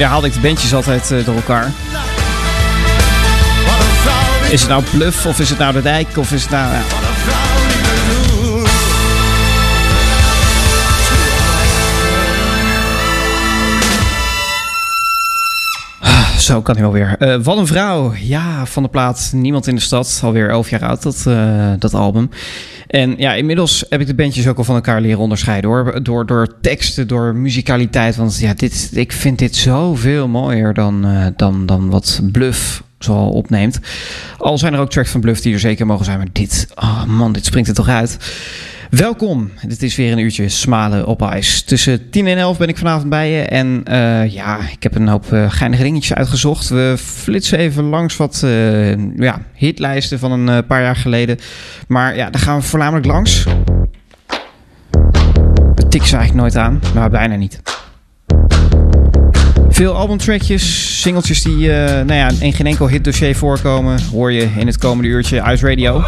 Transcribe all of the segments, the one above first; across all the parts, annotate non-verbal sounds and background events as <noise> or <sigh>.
Eerder haalde ik de bandjes altijd eh, door elkaar. Is het nou Bluff of is het nou De Dijk of is het nou... ja. Doen. Zo kan hij wel weer. Eh, wat een vrouw. Ja, van de plaat Niemand in de Stad. Alweer elf jaar oud, dat, eh, dat album. En ja, inmiddels heb ik de bandjes ook al van elkaar leren onderscheiden hoor. Door, door teksten, door muzikaliteit. Want ja, dit, ik vind dit zoveel mooier dan, eh, dan, dan wat Bluff zoal opneemt. Al zijn er ook tracks van Bluff die er zeker mogen zijn. Maar dit, oh man, dit springt er toch uit. Welkom. Dit is weer een uurtje smalen op ijs. Tussen 10 en 11 ben ik vanavond bij je. En eh, ja, ik heb een hoop uh, geinige dingetjes uitgezocht. We flitsen even langs wat uh, ja, hitlijsten van een paar jaar geleden. Maar ja, daar gaan we voornamelijk langs. We tikken ze eigenlijk nooit aan, maar bijna niet. Veel albumtrackjes, singeltjes die nou ja, in geen enkel hitdossier voorkomen, hoor je in het komende uurtje Ice Radio.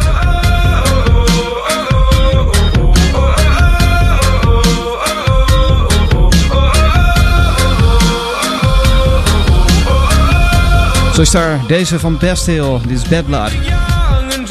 Zo is daar deze van Best Hill, dit is Bad Blood. Young and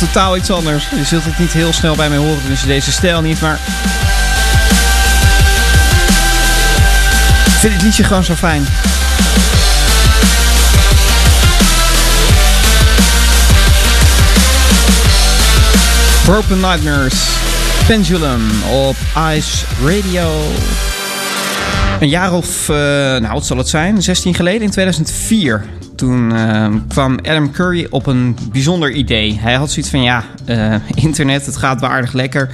totaal iets anders. Je zult het niet heel snel bij mij horen, dus deze stijl niet, maar... Ik vind het liedje gewoon zo fijn. Broken Nightmares, Pendulum op Ice Radio. Een jaar of, uh, nou wat zal het zijn, 16 geleden, in 2004. Toen uh, kwam Adam Curry op een bijzonder idee. Hij had zoiets van, ja, uh, internet, het gaat waardig lekker.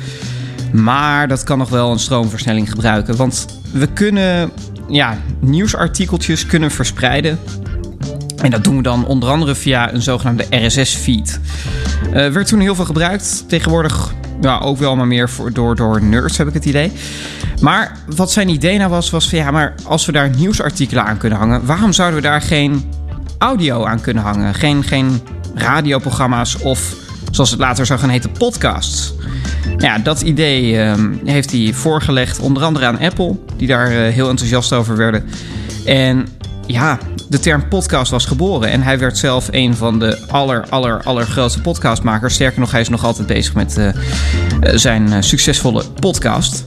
Maar dat kan nog wel een stroomversnelling gebruiken. Want we kunnen ja, nieuwsartikeltjes kunnen verspreiden. En dat doen we dan onder andere via een zogenaamde RSS-feed. Uh, werd toen heel veel gebruikt. Tegenwoordig ja, ook wel maar meer voor, door, door nerds, heb ik het idee. Maar wat zijn idee nou was, was van ja, maar als we daar nieuwsartikelen aan kunnen hangen, waarom zouden we daar geen audio aan kunnen hangen? Geen, geen radioprogramma's of, zoals het later zou gaan heten, podcasts. Ja, dat idee uh, heeft hij voorgelegd, onder andere aan Apple, die daar uh, heel enthousiast over werden. En ja, de term podcast was geboren. En hij werd zelf een van de aller, aller, allergrootste podcastmakers. Sterker nog, hij is nog altijd bezig met uh, zijn uh, succesvolle podcast.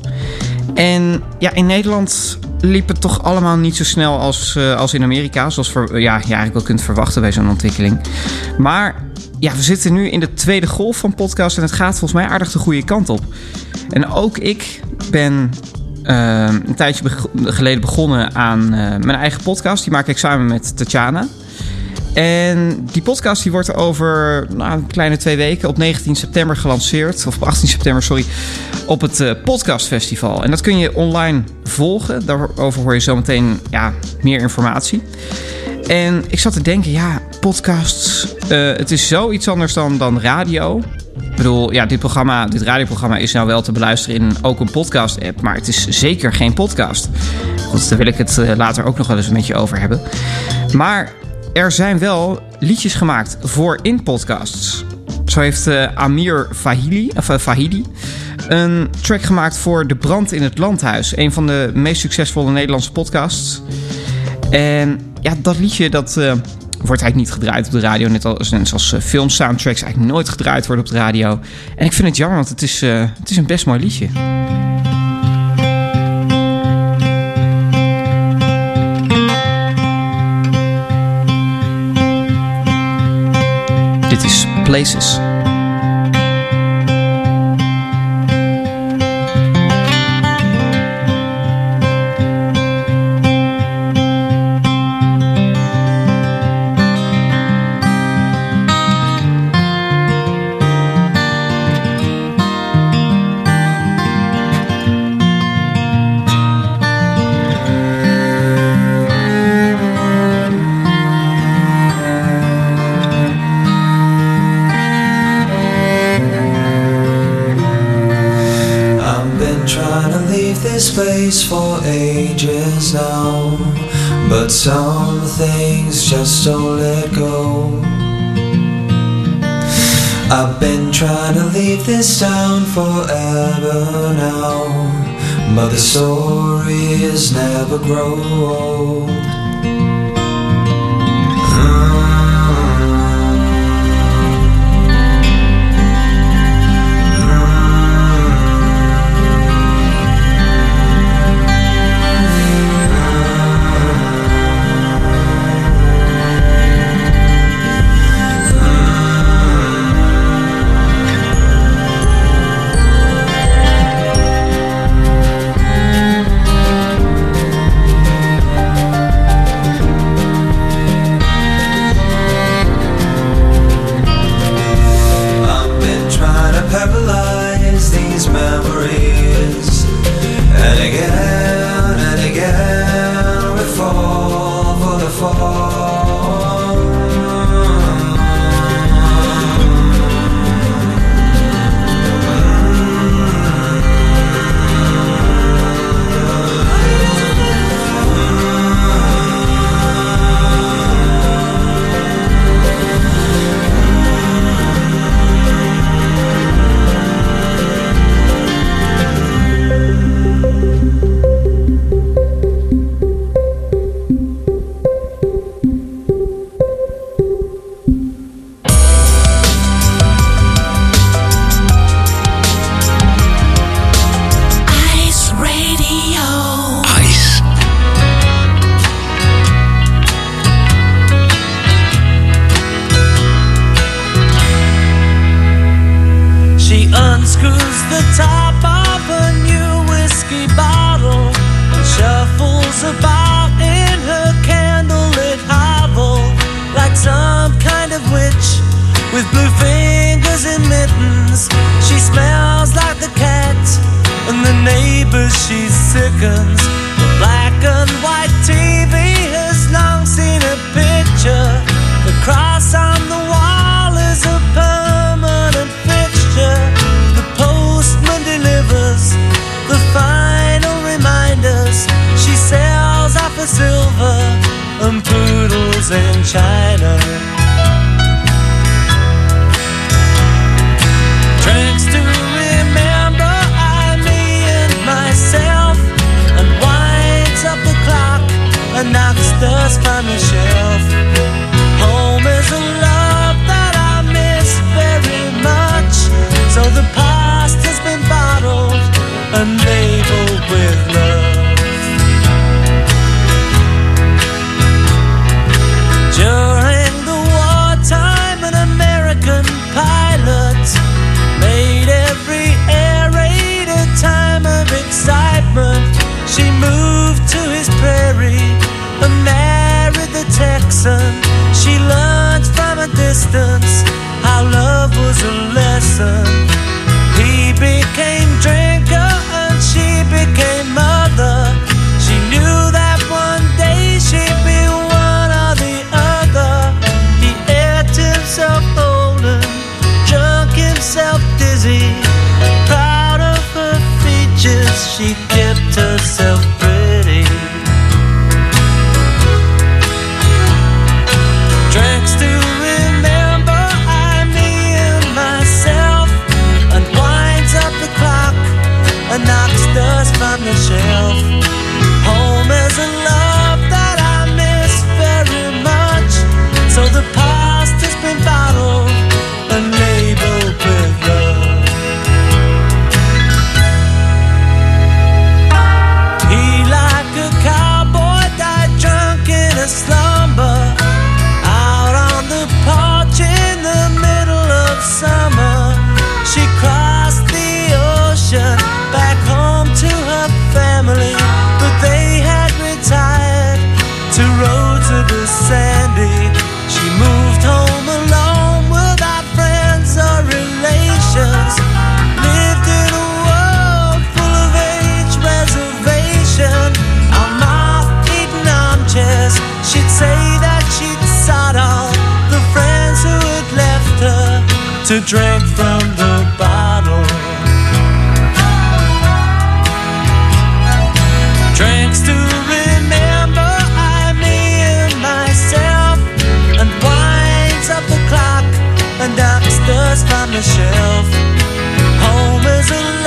En ja, in Nederland liep het toch allemaal niet zo snel als, uh, als in Amerika. Zoals voor, ja, je eigenlijk wel kunt verwachten bij zo'n ontwikkeling. Maar ja, we zitten nu in de tweede golf van podcast. En het gaat volgens mij aardig de goede kant op. En ook ik ben uh, een tijdje geleden begonnen aan uh, mijn eigen podcast. Die maak ik samen met Tatjana. En die podcast die wordt over nou, een kleine twee weken op 19 september gelanceerd. Of op 18 september, sorry. Op het uh, podcastfestival. En dat kun je online volgen. Daarover hoor je zometeen ja, meer informatie. En ik zat te denken, ja, podcasts. Uh, het is zoiets anders dan, dan radio. Ik bedoel, ja, dit programma, dit radioprogramma is nou wel te beluisteren in ook een podcast-app, maar het is zeker geen podcast. Goed, daar wil ik het uh, later ook nog wel eens een beetje over hebben. Maar er zijn wel liedjes gemaakt voor in podcasts. Zo heeft uh, Amir Fahili, of, uh, Fahidi een track gemaakt voor De Brand in het Landhuis. Een van de meest succesvolle Nederlandse podcasts. En ja, dat liedje dat uh, wordt eigenlijk niet gedraaid op de radio. Net als, net uh, filmsoundtracks eigenlijk nooit gedraaid worden op de radio. En ik vind het jammer, want het is, het is een best mooi liedje. Places. For ages now, but some things just don't let go. I've been trying to leave this town forever now, but the stories never grow old. climb the shelf. Home is a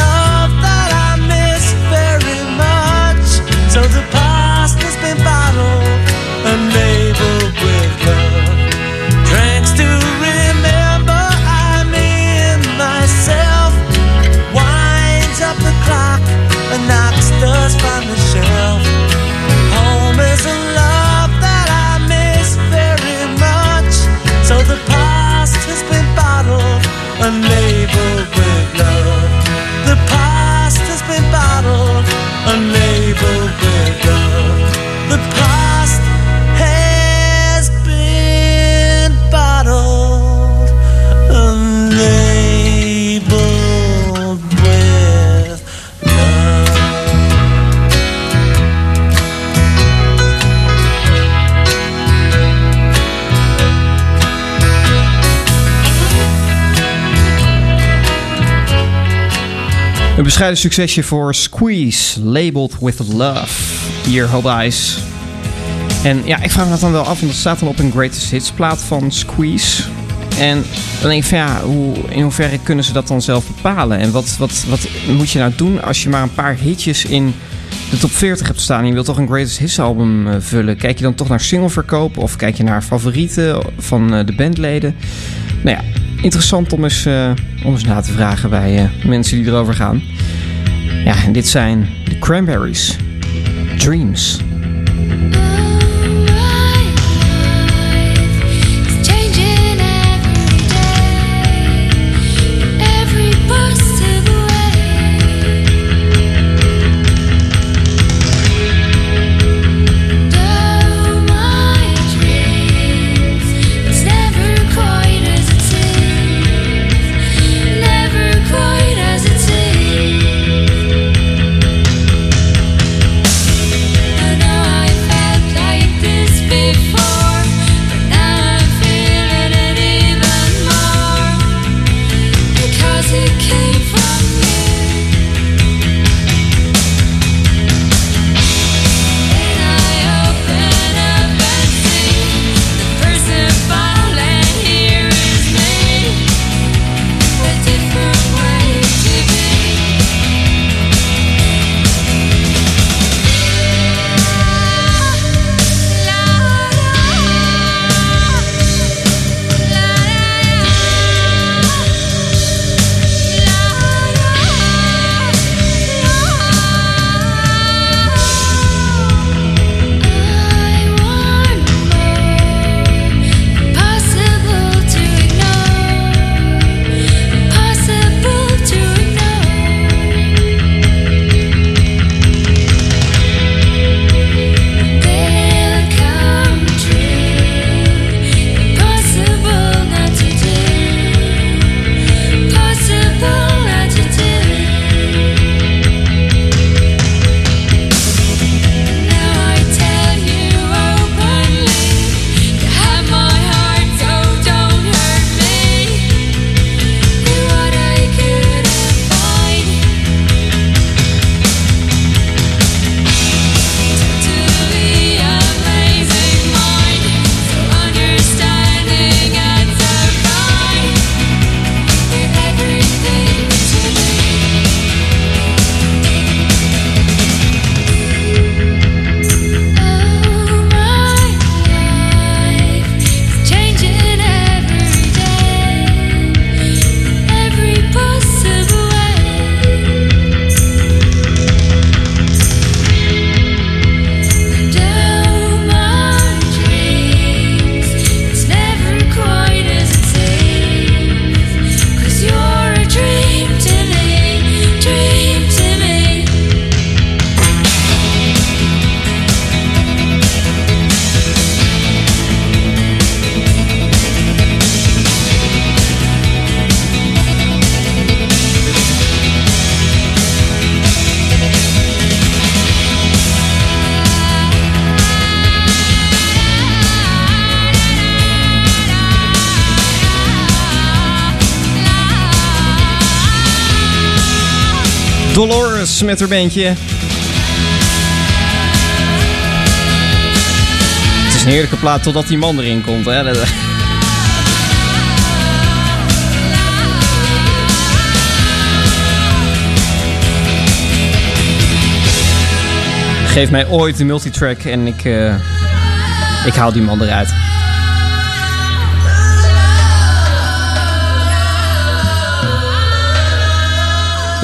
bescheiden succesje voor Squeeze, Labeled with Love. Hier, Hope En ja, ik vraag me dat dan wel af, want dat staat dan op een Greatest Hits plaat van Squeeze. En dan van ja, hoe, in hoeverre kunnen ze dat dan zelf bepalen? En wat, wat, wat moet je nou doen als je maar een paar hitjes in de top 40 hebt staan en je wilt toch een Greatest Hits album eh, vullen? Kijk je dan toch naar singleverkoop of kijk je naar favorieten van eh, de bandleden? Nou ja, interessant om eens, eh, om eens na te vragen bij mensen die erover gaan. Ja, en dit zijn de Cranberries. Dreams. Met haar bandje. Het is een heerlijke plaat totdat die man erin komt. Hè? Geef mij ooit een multitrack en ik, eh, ik haal die man eruit.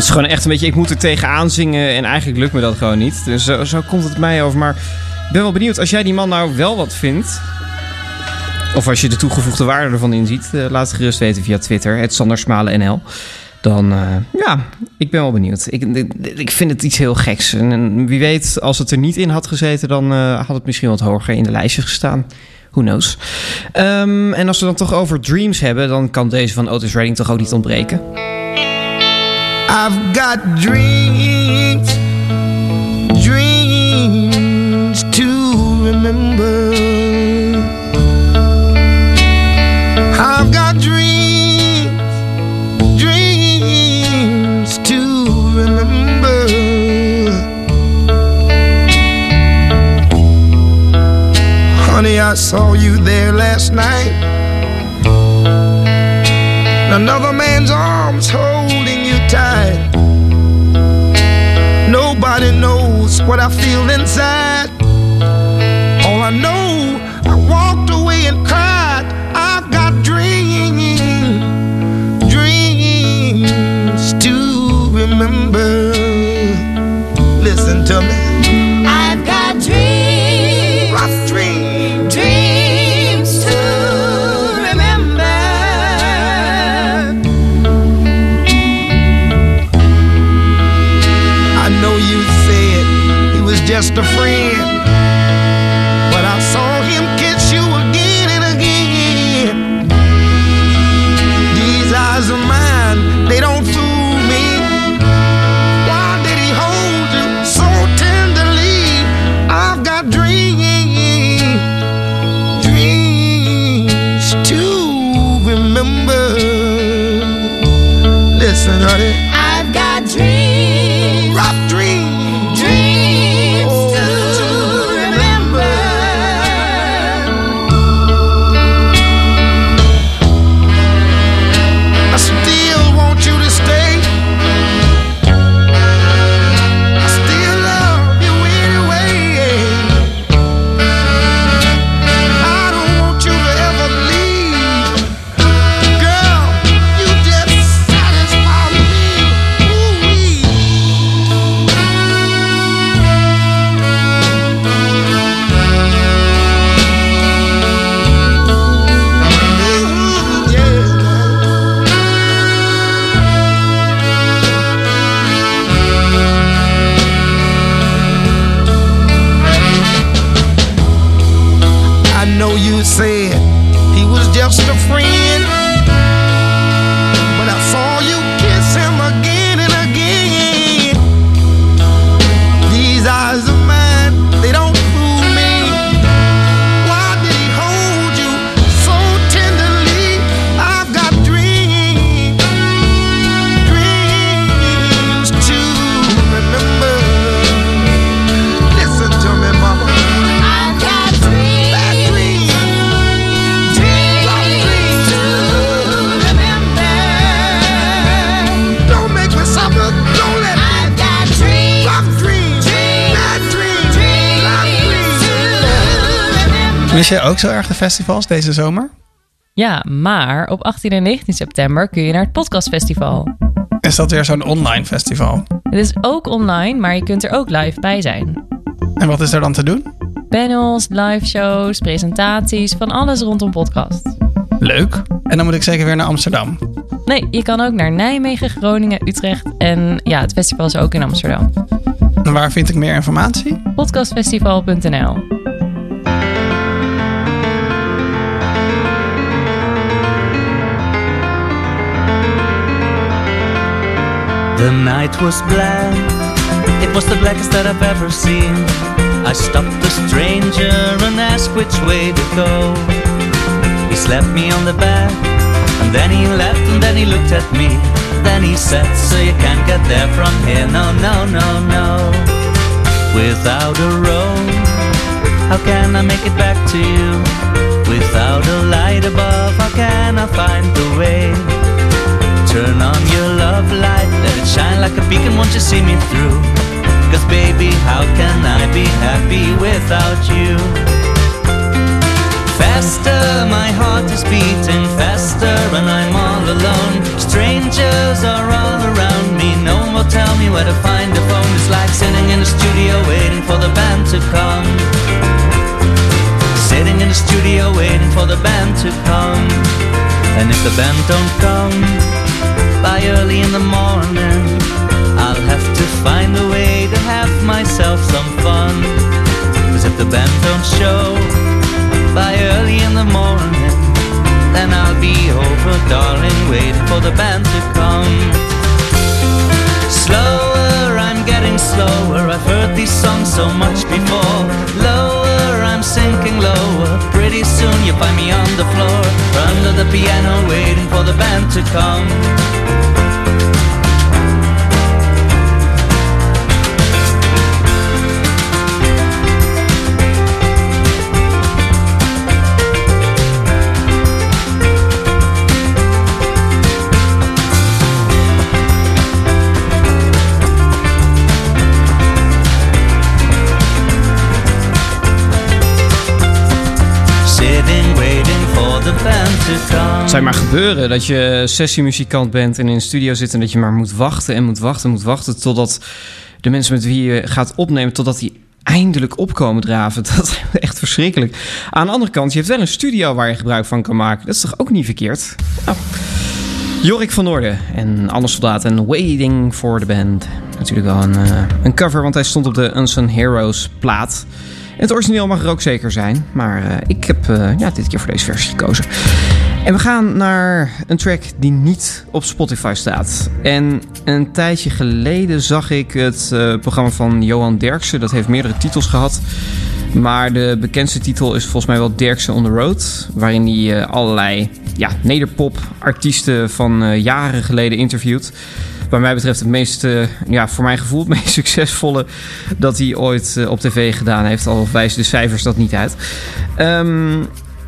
Is gewoon echt een beetje, ik moet er tegenaan zingen en eigenlijk lukt me dat gewoon niet. Dus zo, zo komt het mij over. Maar ik ben wel benieuwd, als jij die man nou wel wat vindt... of als je de toegevoegde waarde ervan inziet... eh, laat het gerust weten via Twitter, het Sander Smalen NL. Dan, eh, ja, ik ben wel benieuwd. Ik, ik vind het iets heel geks. En, en wie weet, als het er niet in had gezeten... dan eh, had het misschien wat hoger in de lijstjes gestaan. Who knows. Ehm, en als we dan toch over dreams hebben... dan kan deze van Otis Redding toch ook niet ontbreken. I've got dreams, dreams to remember. I've got dreams, dreams to remember. Honey, I saw you there last night. Another man's arms holding tight. Nobody knows what I feel inside. All I know, I walked away and cried. I've got dreams, dreams to remember. Just a friend, festivals deze zomer? Ja, maar op 18 en 19 september kun je naar het podcastfestival. Is dat weer zo'n online festival? Het is ook online, maar je kunt er ook live bij zijn. En wat is er dan te doen? Panels, live shows, presentaties, van alles rondom podcast. Leuk. En dan moet ik zeker weer naar Amsterdam. Nee, je kan ook naar Nijmegen, Groningen, Utrecht en ja, het festival is ook in Amsterdam. En waar vind ik meer informatie? Podcastfestival.nl The night was black, it was the blackest that I've ever seen. I stopped the stranger and asked which way to go. He slapped me on the back, and then he left, and then he looked at me. Then he set, so you can't get there from here. No, no, no, no. Without a road, how can I make it back to you? Without a light above, how can I find the way? Turn on your love light, let it shine like a beacon, won't you see me through? Cause baby, how can I be happy without you? Faster, my heart is beating faster and I'm all alone. Strangers are all around me, no one will tell me where to find a phone. It's like sitting in the studio waiting for the band to come. Sitting in the studio waiting for the band to come. And if the band don't come by early in the morning, I'll have to find a way to have myself some fun. Cause if the band don't show by early in the morning, then I'll be over, darling, waiting for the band to come. Slower, I'm getting slower. I've heard these songs so much before. Lower, I'm sinking lower. Pretty soon you find me on the floor, under the piano, waiting for the band to come. Gebeuren dat je sessiemuzikant bent en in een studio zit en dat je maar moet wachten en moet wachten en moet wachten totdat de mensen met wie je gaat opnemen, totdat die eindelijk opkomen draven. <laughs> Dat is echt verschrikkelijk. Aan de andere kant, je hebt wel een studio waar je gebruik van kan maken. Dat is toch ook niet verkeerd? Nou, Jorik van Noorden en Anne Soldaat en Waiting for the Band. Natuurlijk wel een, eh, een cover, want hij stond op de Unsung Heroes plaat. En het origineel mag er ook zeker zijn. Maar eh, ik heb eh, ja, dit keer voor deze versie gekozen. En we gaan naar een track die niet op Spotify staat. En een tijdje geleden zag ik het eh, programma van Johan Derksen. Dat heeft meerdere titels gehad. Maar de bekendste titel is volgens mij wel Derksen on the Road. Waarin hij eh, allerlei ja, nederpop-artiesten van eh, jaren geleden interviewt. Wat mij betreft het meest, ja, voor mijn gevoel, het <laughs> meest succesvolle dat hij ooit op tv gedaan heeft. Al wijzen de cijfers dat niet uit. Ehm,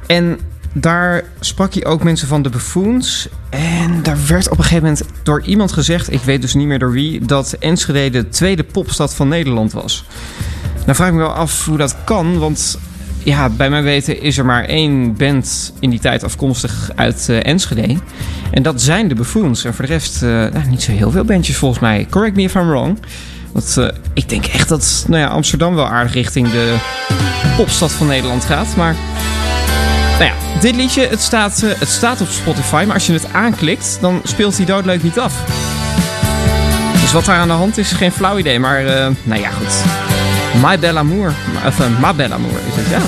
en daar sprak hij ook mensen van de Buffoons. En daar werd op een gegeven moment door iemand gezegd, ik weet dus niet meer door wie, dat Enschede de tweede popstad van Nederland was. Nou vraag ik me wel af hoe dat kan, want ja, bij mijn weten is er maar één band in die tijd afkomstig uit eh, Enschede. En dat zijn de Buffoons. En voor de rest eh, nou, niet zo heel veel bandjes volgens mij. Correct me if I'm wrong. Want eh, ik denk echt dat nou ja, Amsterdam wel aardig richting de popstad van Nederland gaat. Maar nou ja, dit liedje, het staat, eh, het staat op Spotify. Maar als je het aanklikt, dan speelt hij doodleuk niet af. Dus wat daar aan de hand is, geen flauw idee. Maar eh, nou ja, goed. My Belle Amour. Of uh, Ma Amour is het, ja.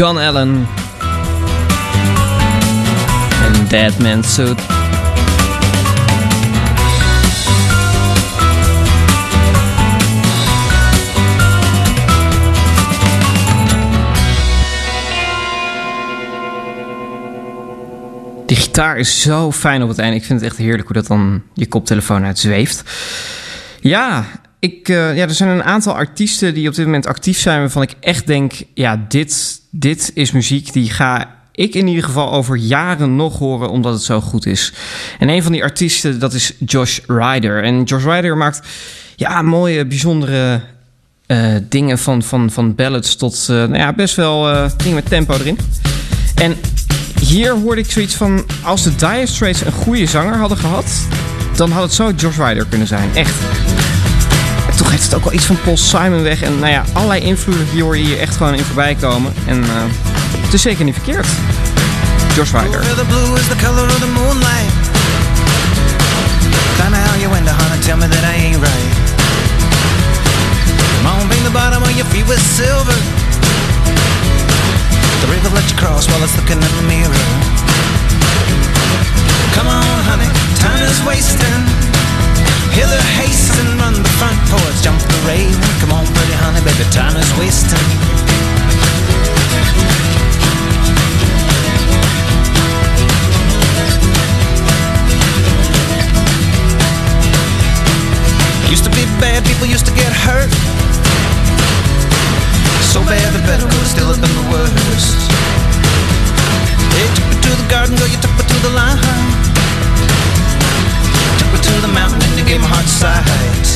John Allen. En Dead Suit. Die gitaar is zo fijn op het einde. Ik vind het echt heerlijk hoe dat dan je koptelefoon uitzweeft. Ja, ik, eh, ja, er zijn een aantal artiesten die op dit moment actief zijn... waarvan ik echt denk, ja, dit, dit is muziek die ga ik in ieder geval over jaren nog horen... omdat het zo goed is. En een van die artiesten, dat is Josh Ryder. En Josh Ryder maakt ja, mooie, bijzondere eh, dingen... Van, van, van ballads tot eh, nou ja, best wel eh, dingen met tempo erin. En hier hoorde ik zoiets van... als de Dire Straits een goede zanger hadden gehad... dan had het zo Josh Ryder kunnen zijn. Echt. Toch heeft het ook wel iets van Paul Simon weg. En nou ja, allerlei invloeden hoor je hier echt gewoon in voorbij komen. En eh, het is zeker niet verkeerd. Josh. Where the the river let you cross while it's looking in the mirror. Come people used to get hurt. So bad, the better could still have been the worst. They took me to the garden, girl, you took me to the line. Took me to the mountain and you gave my heart sight.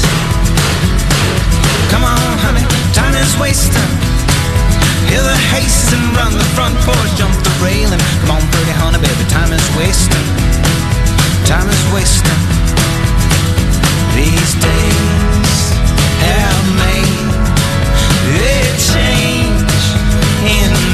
Come on, honey, time is wasting. Hear the haste and run the front porch, jump the railing. Come on, pretty honey, baby, time is wasting. Time is wasting. In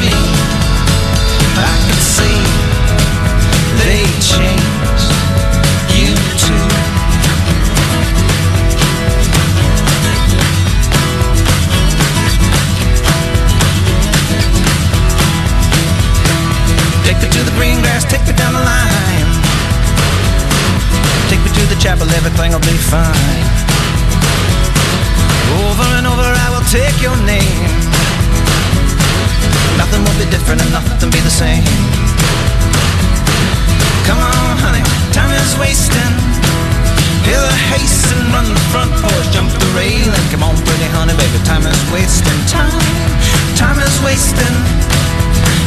chapel, everything will be fine. Over and over, I will take your name. Nothing will be different and nothing be the same. Come on, honey, time is wasting. Hear the haste and run the front porch, jump the railing. Come on, pretty honey, baby, time is wasting. Time, time is wasting.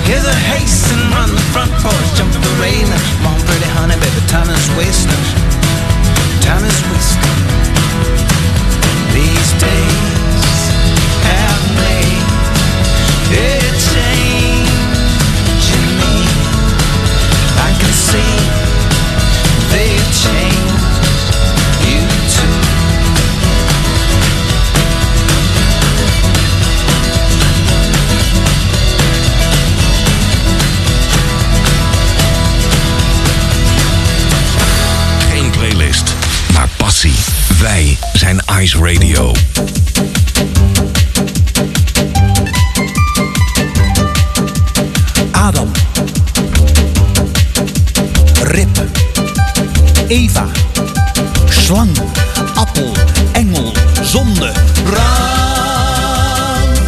Hear the haste and run the front porch, jump the railing. Come on, pretty honey, baby, time is wasting. Time is wasted. These days Eva. Slang, appel, engel, zonde. Brand,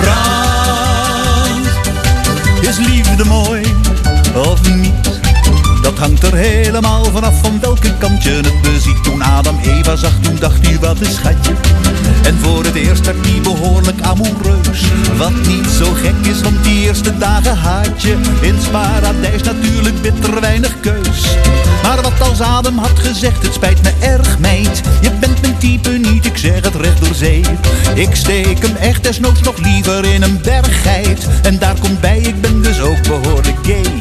brand. Is liefde mooi of niet? Dat hangt er helemaal vanaf van welke kant je het beziet. Toen Adam Eva zag, toen dacht hij wat een schatje. En voor het eerst werd hij behoorlijk amoureus. Wat niet zo gek is, want die eerste dagen had je in het paradijs natuurlijk bitter weinig keus. Maar wat als Adam had gezegd, het spijt me erg meid. Je bent mijn type niet, ik zeg het recht door zee. Ik steek hem echt desnoods nog liever in een berggeit. En daar komt bij, ik ben dus ook behoorlijk gay.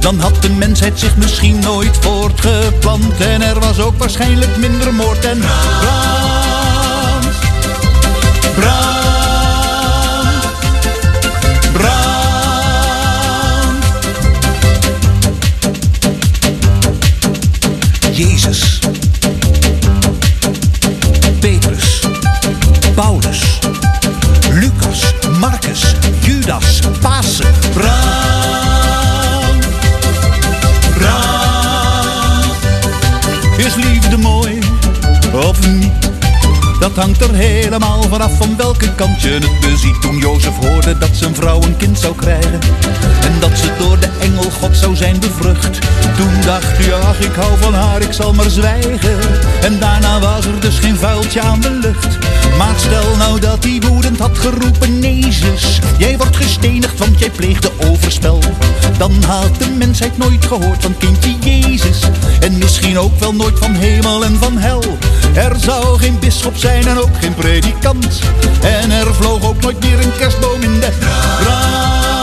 Dan had de mensheid zich misschien nooit voortgeplant. En er was ook waarschijnlijk minder moord en. Petrus. Paulus. Lucas. Marcus. Judas. Pasen. Brand. Brand. Is liefde mooi of niet? Dat hangt er helemaal vanaf van welke kant je het beziet. Toen Jozef hoorde dat zijn vrouw een kind zou krijgen. En dat ze door de engel God zou zijn bevrucht. Toen dacht hij, ach ik hou van haar, ik zal maar zwijgen. En daarna was er dus geen vuiltje aan de lucht. Maar stel nou dat hij woedend had geroepen, Jezus. Jij wordt gestenigd, want jij pleegde overspel. Dan had de mensheid nooit gehoord van kindje Jezus. En misschien ook wel nooit van hemel en van hel. Er zou geen bisschop zijn en ook geen predikant. En er vloog ook nooit meer een kerstboom in de.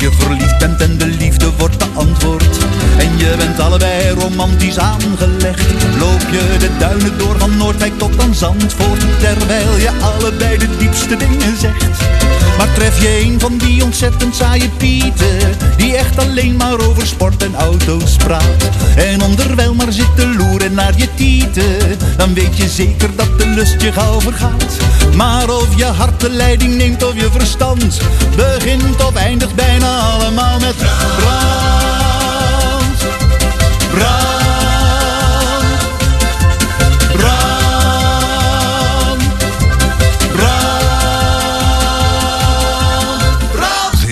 Je verliefd bent en de liefde wordt beantwoord. En je bent allebei romantisch aangelegd. Loop je de duinen door van Noordwijk tot aan Zandvoort. Terwijl je allebei de diepste dingen zegt. Maar tref je een van die ontzettend saaie pieten. Die echt alleen maar over sport en auto's praat. En onderwijl maar zit te loeren naar je tieten. Dan weet je zeker dat de lust je gauw vergaat. Maar of je hart de leiding neemt of je verstand. Begint of eindigt bijna allemaal met brand.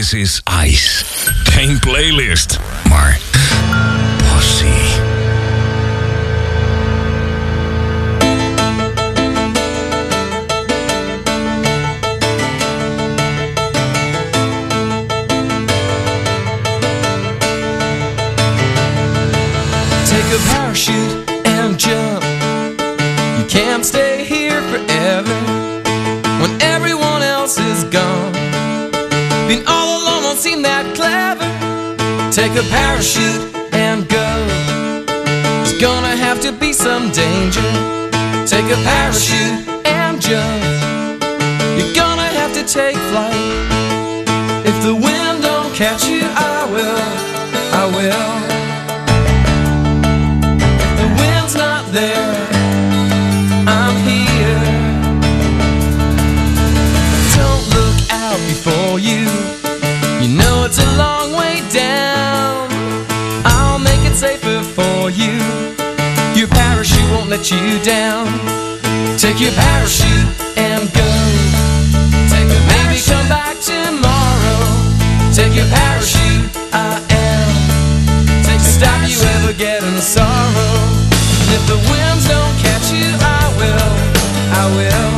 This is Ice. Geen playlist, maar passie. Take a parachute A parachute and go. There's gonna have to be some danger. Take a parachute and jump. You're gonna have to take flight. If the wind don't catch you, I will. I will. If The wind's not there. Won't let you down. Take your parachute and go. Take a maybe come back tomorrow. Take your parachute. I am. Take to stop you ever getting sorrow. And if the winds don't catch you, I will. I will.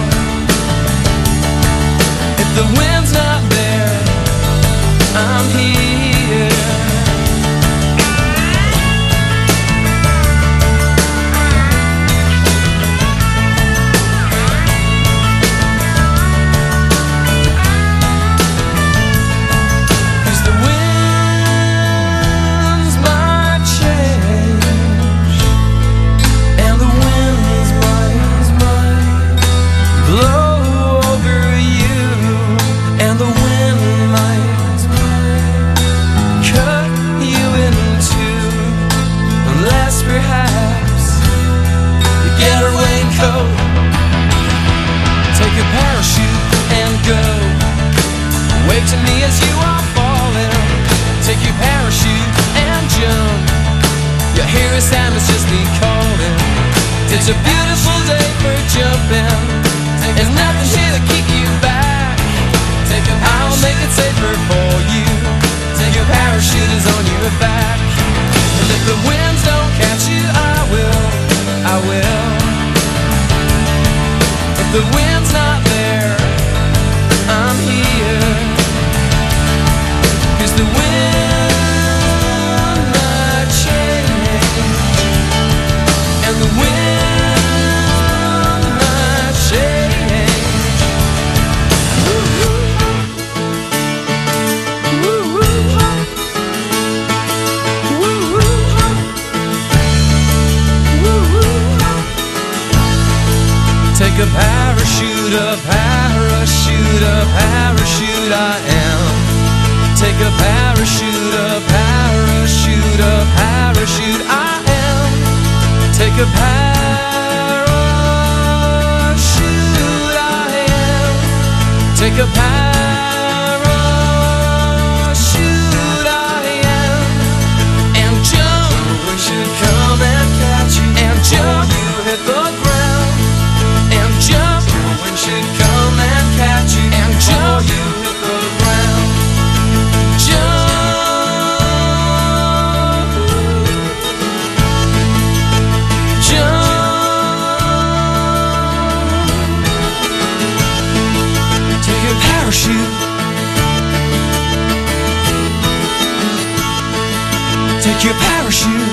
Take your parachute.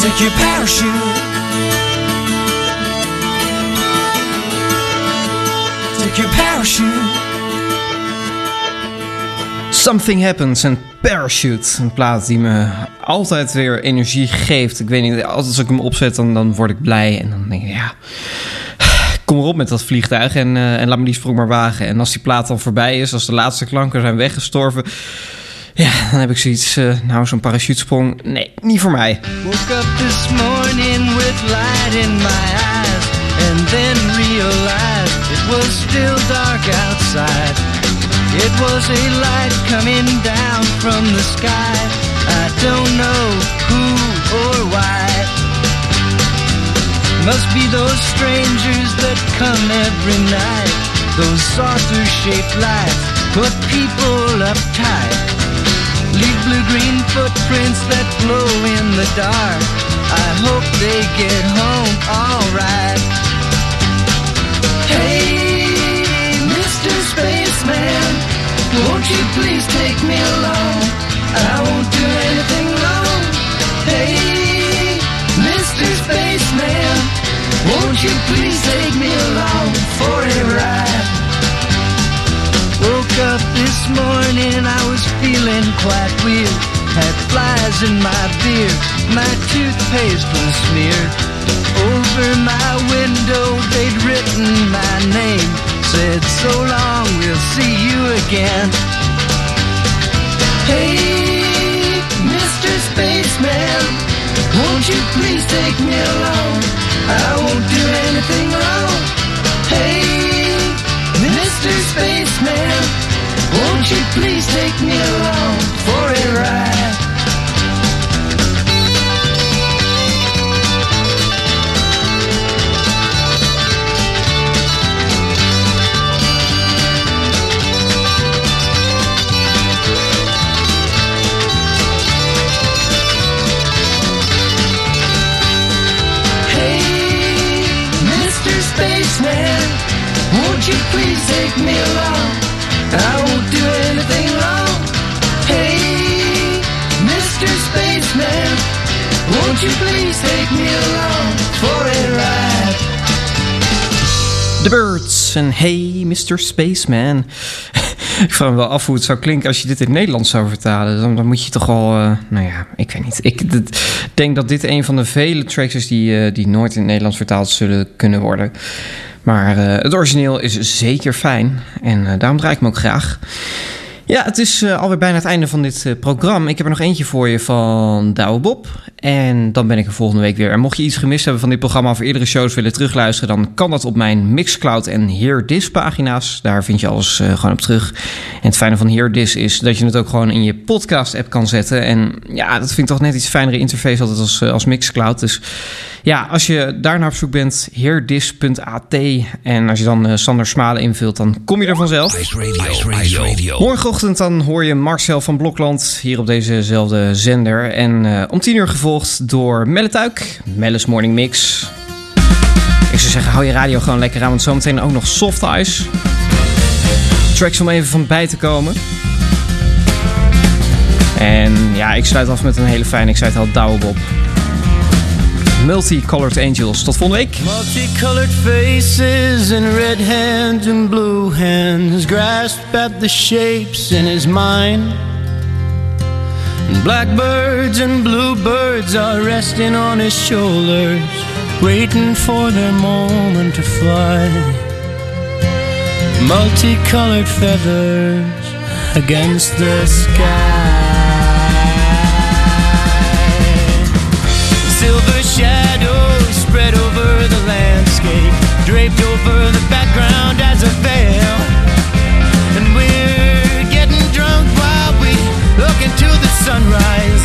Take your parachute. Take your parachute. Something Happens en Parachute. Een plaat die me altijd weer energie geeft. Ik weet niet, als ik hem opzet, dan, dan word ik blij. En dan denk ik, ja, kom met dat vliegtuig en, eh, en laat me die sprong maar wagen. En als die plaat dan voorbij is, als de laatste klanken zijn weggestorven... Ja, dan heb ik zoiets, eh, nou zo'n parachutesprong, nee, niet voor mij. Woke up this morning with light in my eyes and then realized it was still dark outside. It was a light coming down from the sky. I don't know who or why. Must be those strangers that come every night. Those saucer-shaped lights put people uptight. Leave blue-green footprints that glow in the dark. I hope they get home alright. Hey, Mr. Spaceman, won't you please take me along? I won't do anything wrong. Hey, Mr. Spaceman, won't you please take me along for a ride? Woke up this morning, I was feeling quite weird. Had flies in my beard, my toothpaste was smeared. Over my window, they'd written my name. Said, so long, we'll see you again. Hey, Mr. Spaceman, won't you please take me along? I won't do anything wrong. Hey, Mr. Spaceman, won't you please take me along for a ride? You please take me do. Hey, Mr. Spaceman, won't you take me? The Birds en Hey Mr. Spaceman. ik vraag me wel af hoe het zou klinken als je dit in het Nederlands zou vertalen. Dan, dan moet je toch al, eh, nou ja, ik weet niet. Ik denk dat dit een van de vele tracks is die, eh, die nooit in het Nederlands vertaald zullen kunnen worden. Maar eh, het origineel is zeker fijn en eh, daarom draai ik hem ook graag. Ja, het is eh, alweer bijna het einde van dit programma. Ik heb er nog eentje voor je van Douwe Bob. En dan ben ik er volgende week weer. En mocht je iets gemist hebben van dit programma of eerdere shows willen terugluisteren, dan kan dat op mijn Mixcloud en Hear This pagina's. Daar vind je alles eh, gewoon op terug. En het fijne van Hear This is dat je het ook gewoon in je podcast-app kan zetten. En ja, dat vind ik toch net iets fijnere interface altijd als, eh, als Mixcloud. Dus ja, als je daar naar op zoek bent, heardis.at. En als je dan eh, Sander Smalen invult, dan kom je er vanzelf. Ice Radio. Ice Radio. Morgenochtend dan hoor je Marcel van Blokland hier op dezezelfde zender. En om 10 uur gevolgd door Melle Tuik, Melle's Morning Mix. Ik zou zeggen, hou je radio gewoon lekker aan, want zometeen ook nog Soft Ice. Tracks om even van bij te komen. En ja, ik sluit af met een hele fijne, ik zei het al, Douwe Bob. Multicolored Angels. Tot volgende week. Multicolored faces and red hands and blue hands at the shapes in his mind. Blackbirds and bluebirds are resting on his shoulders, waiting for their moment to fly. Multicolored feathers against the sky. Silver shadows spread over the landscape, draped over the background as a veil. Sunrise,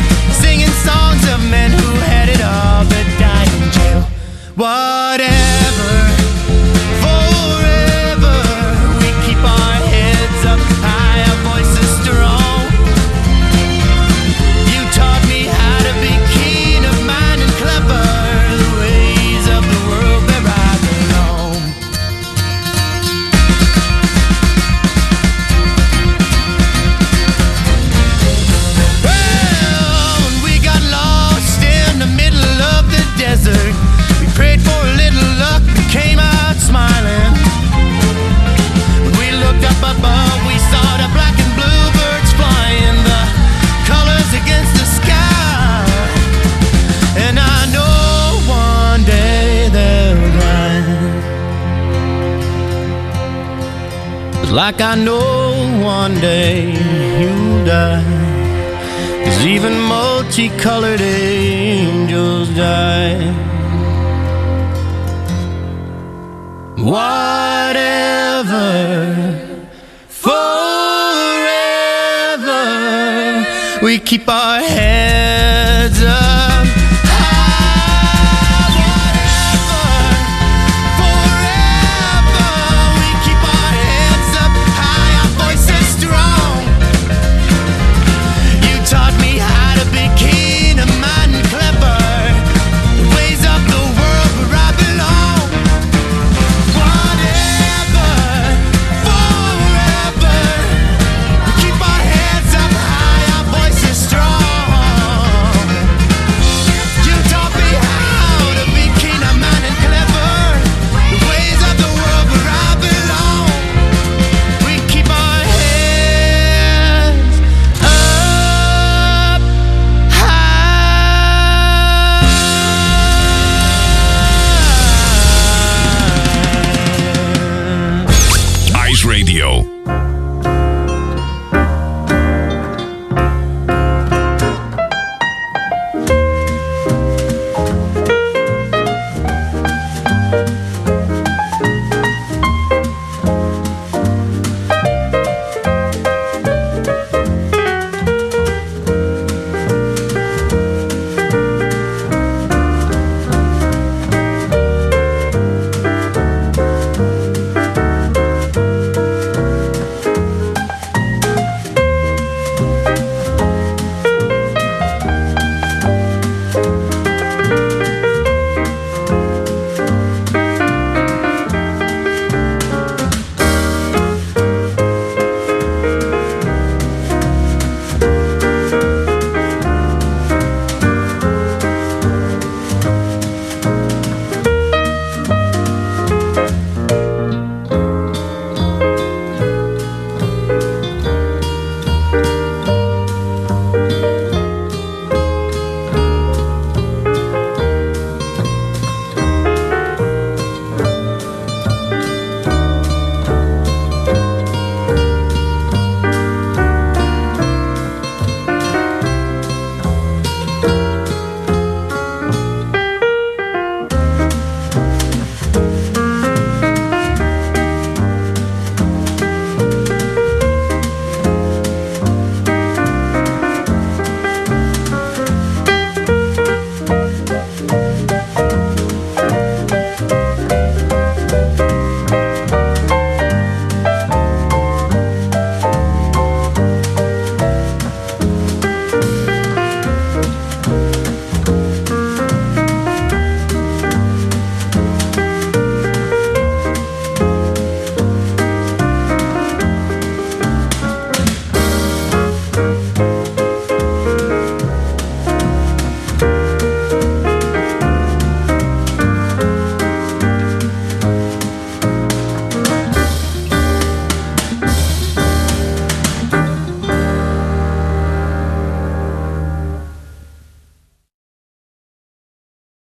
Like I know one day you'll die. Cause even multicolored angels die. Whatever, forever, we keep our heads.